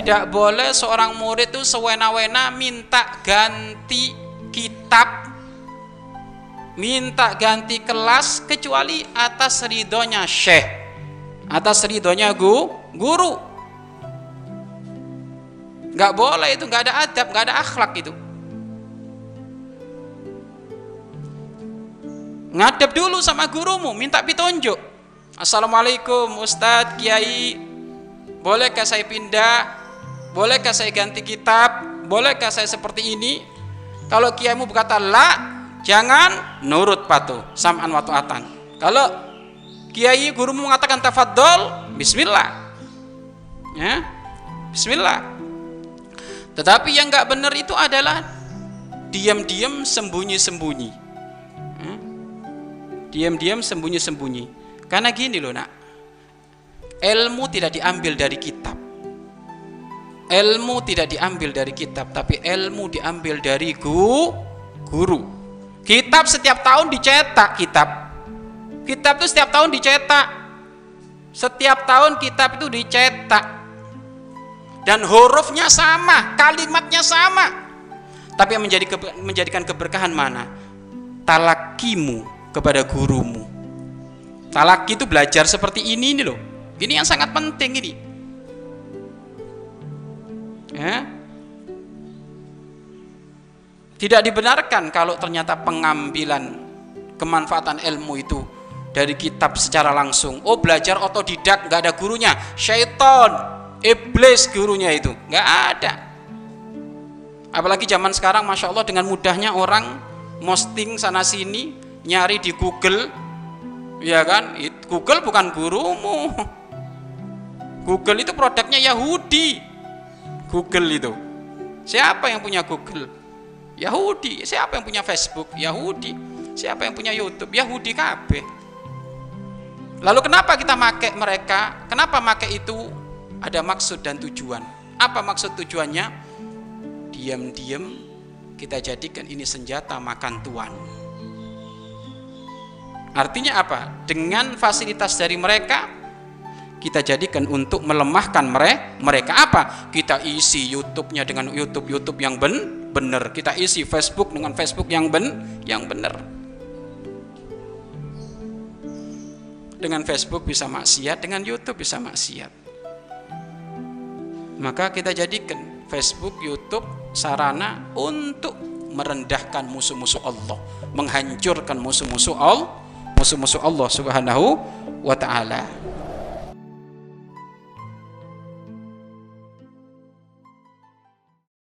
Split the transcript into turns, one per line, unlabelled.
tidak boleh seorang murid itu sewena-wena minta ganti kitab minta ganti kelas kecuali atas ridhonya syekh atas ridhonya gu, guru. Nggak boleh itu nggak ada adab nggak ada akhlak itu. Ngadep dulu sama gurumu minta pitunjuk assalamualaikum ustadz kiai. Bolehkah saya pindah bolehkah saya ganti kitab? Bolehkah saya seperti ini? Kalau kiaimu berkata la jangan nurut patuh. Sam'an wa ta'atan. Kalau kiai guru mengatakan tafadhol bismillah. Ya? Bismillah. Tetapi yang nggak benar itu adalah diam-diam sembunyi-sembunyi. Ya. diam-diam sembunyi-sembunyi. Karena gini loh nak. Ilmu tidak diambil dari kitab ilmu tidak diambil dari kitab tapi ilmu diambil dari gu, guru Kitab setiap tahun dicetak kitab. Kitab itu setiap tahun dicetak. Setiap tahun kitab itu dicetak. Dan hurufnya sama, kalimatnya sama. Tapi yang menjadi menjadikan keberkahan mana? Talakimu kepada gurumu. Talaki itu belajar seperti ini nih loh. Ini yang sangat penting ini. Ya, tidak dibenarkan kalau ternyata pengambilan kemanfaatan ilmu itu dari kitab secara langsung. Oh belajar otodidak nggak ada gurunya, syaiton, iblis gurunya itu nggak ada. Apalagi zaman sekarang, masya Allah dengan mudahnya orang posting sana sini, nyari di Google, ya kan? Google bukan gurumu. Google itu produknya Yahudi. Google itu. Siapa yang punya Google? Yahudi. Siapa yang punya Facebook? Yahudi. Siapa yang punya YouTube? Yahudi kabeh. Lalu kenapa kita make mereka? Kenapa make itu ada maksud dan tujuan? Apa maksud tujuannya? Diam-diam kita jadikan ini senjata makan tuan. Artinya apa? Dengan fasilitas dari mereka kita jadikan untuk melemahkan mereka. apa? Kita isi YouTube-nya dengan YouTube YouTube yang ben benar. Kita isi Facebook dengan Facebook yang ben yang benar. Dengan Facebook bisa maksiat, dengan YouTube bisa maksiat. Maka kita jadikan Facebook, YouTube sarana untuk merendahkan musuh-musuh Allah, menghancurkan musuh-musuh Allah, musuh-musuh Allah Subhanahu wa taala.